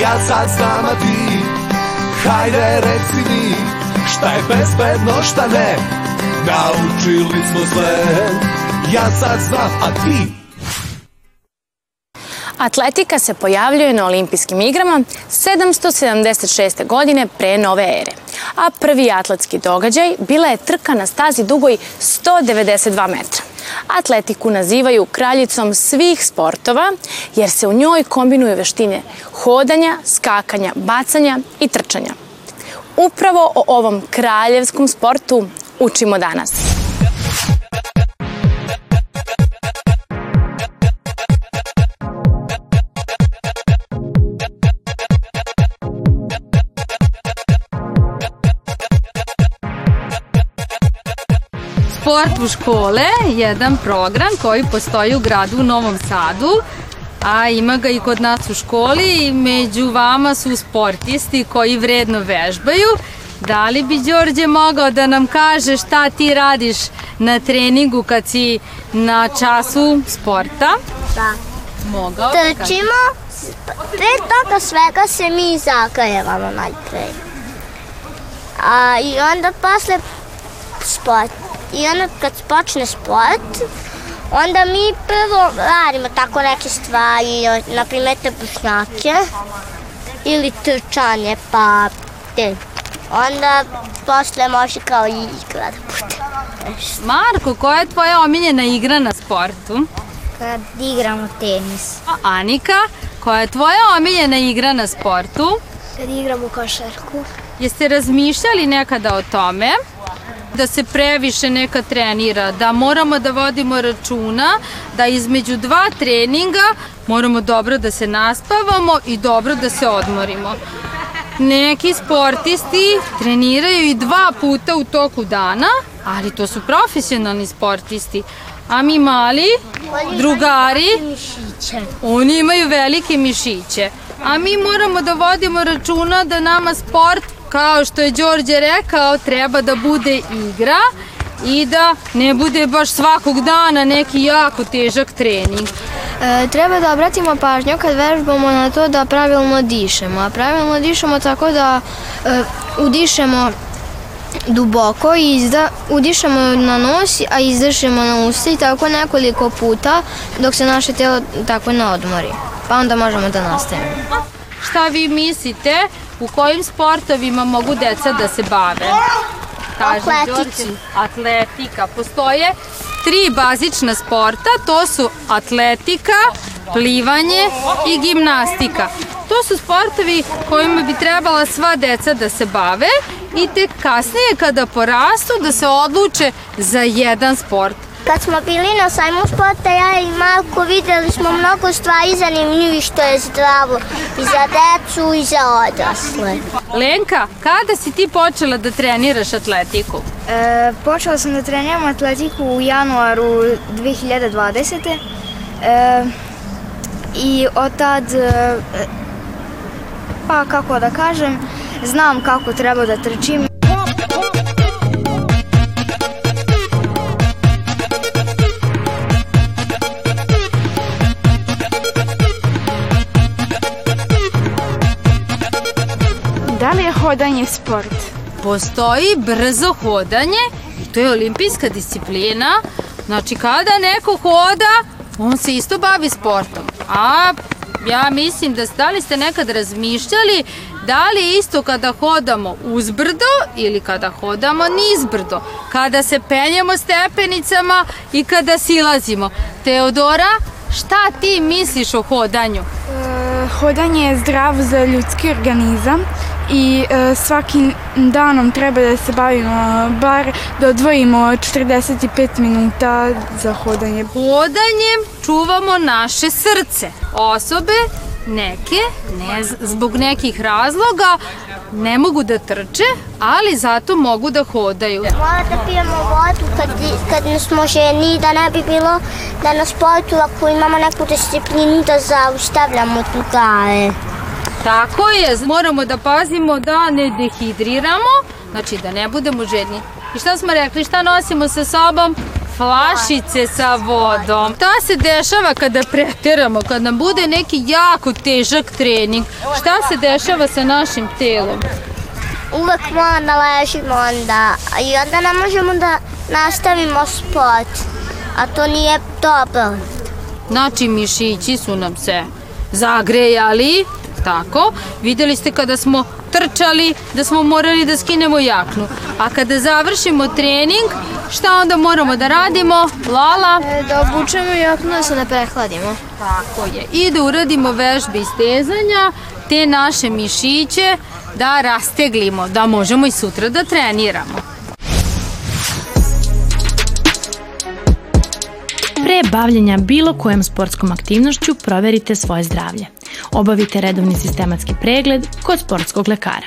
Ja sad znam, a ti Hajde reci mi Šta je bezbedno, šta ne Naučili smo sve Ja sad znam, a ti Atletika se pojavljuje na olimpijskim igrama 776. godine pre nove ere, a prvi atletski događaj bila je trka na stazi dugoj 192 metra. Atletiku nazivaju kraljicom svih sportova jer se u njoj kombinuju veštine hodanja, skakanja, bacanja i trčanja. Upravo o ovom kraljevskom sportu učimo danas. U škole, jedan program koji postoji u gradu u Novom Sadu, a ima ga i kod nas u školi i među vama su sportisti koji vredno vežbaju. Da li bi Đorđe mogao da nam kaže šta ti radiš na treningu kad si na času sporta? Da. Mogao. Trčimo, pre toga svega se mi zagrevamo najpre. A, I onda posle sport. I onda kad počne sport, onda mi prvo radimo tako neke stvari, na primjer trbušnjake ili trčanje, pa te. Onda posle može kao i igra da bude. Marko, koja je tvoja omiljena igra na sportu? Kad igramo tenis. A Anika, koja je tvoja omiljena igra na sportu? Kad igramo košarku. Jeste razmišljali nekada o tome da se previše neka trenira, da moramo da vodimo računa da između dva treninga moramo dobro da se naspavamo i dobro da se odmorimo. Neki sportisti treniraju i dva puta u toku dana, ali to su profesionalni sportisti. A mi mali, drugari, oni imaju velike mišiće. A mi moramo da vodimo računa da nama sport, kao što je Đorđe rekao, treba da bude igra i da ne bude baš svakog dana neki jako težak trening. E, treba da obratimo pažnju kad vežbamo na to da pravilno dišemo. A pravilno dišemo tako da e, udišemo duboko i izda, udišemo na nos, a izdržimo na usta i tako nekoliko puta dok se naše telo tako ne odmori. Pa onda možemo da nastavimo. Šta vi mislite, u kojim sportovima mogu deca da se bave? Atletici. Atletika. Postoje tri bazična sporta, to su atletika, plivanje i gimnastika. To su sportovi kojima bi trebala sva deca da se bave i tek kasnije kada porastu da se odluče za jedan sport. Kad smo bili na sajmu sporta, ja i Marko videli smo mnogo stvari zanimljivih što je zdravo i za decu i za odrasle. Lenka, kada si ti počela da treniraš atletiku? E, počela sam da treniram atletiku u januaru 2020. E, I od tad, e, pa kako da kažem, znam kako treba da trčim. Hodanje sport? Postoji brzo hodanje i to je olimpijska disciplina. Znači kada neko hoda, on se isto bavi sportom. A ja mislim da da li ste nekad razmišljali da li je isto kada hodamo uzbrdo ili kada hodamo nizbrdo, kada se penjemo stepenicama i kada silazimo. Teodora, šta ti misliš o hodanju? E, hodanje je zdravo za ljudski organizam i e, svakim danom treba da se bavimo, bar da odvojimo 45 minuta za hodanje. Hodanjem čuvamo naše srce. Osobe neke, ne, zbog nekih razloga, ne mogu da trče, ali zato mogu da hodaju. Mora da pijemo vodu kad, kad smo ženi, da ne bi bilo da na sportu ako imamo neku disciplinu da zaustavljamo drugare. Tako je, moramo da pazimo da ne dehidriramo, znači da ne budemo žedni. I šta smo rekli, šta nosimo sa sobom? flašice sa vodom. Šta se dešava kada preteramo, kad nam bude neki jako težak trening? Šta se dešava sa našim telom? Uvek moramo da ležimo onda i onda ne možemo da nastavimo sport, a to nije dobro. Znači, mišići su nam se zagrejali, tako. Videli ste kada smo trčali da smo morali da skinemo jaknu. A kada završimo trening, šta onda moramo da radimo? Lala? E, Da obučemo jaknu da se ne prehladimo. Tako je. I da uradimo vežbe istezanja, te naše mišiće da rasteglimo, da možemo i sutra da treniramo. Pre bavljenja bilo kojom sportskom aktivnošću proverite svoje zdravlje. Obavite redovni sistematski pregled kod sportskog lekara.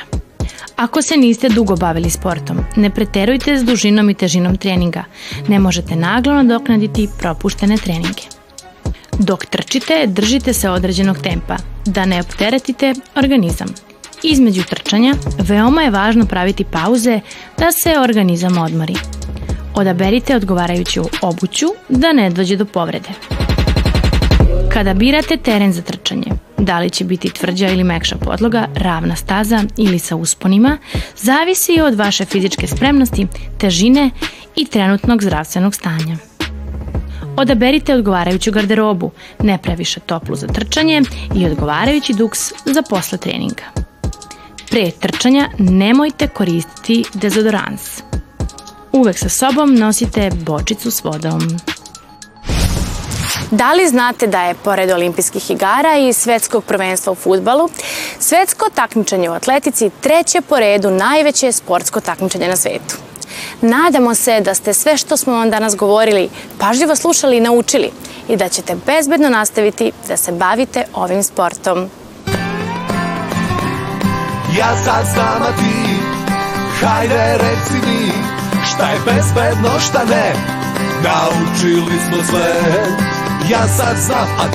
Ako se niste dugo bavili sportom, ne preterujte s dužinom i težinom treninga. Ne možete naglo nadoknaditi propuštene treninge. Dok trčite, držite se određenog tempa, da ne opteretite organizam. Između trčanja veoma je važno praviti pauze da se organizam odmori. Odaberite odgovarajuću obuću da ne dođe do povrede. Kada birate teren za trčanje, da li će biti tvrđa ili mekša podloga, ravna staza ili sa usponima, zavisi od vaše fizičke spremnosti, težine i trenutnog zdravstvenog stanja. Odaberite odgovarajuću garderobu, ne previše toplu za trčanje i odgovarajući duks za posle treninga. Pre trčanja nemojte koristiti dezodorans. Uvek sa sobom nosite bočicu s vodom. Da li znate da je pored olimpijskih igara i svetskog prvenstva u futbalu, svetsko takmičenje u atletici treće po redu najveće sportsko takmičenje na svetu? Nadamo se da ste sve što smo vam danas govorili pažljivo slušali i naučili i da ćete bezbedno nastaviti da se bavite ovim sportom. Ja sad znam, a ti Hajde reci mi Šta je bezbedno, šta ne Naučili smo sve Ja sad znam, a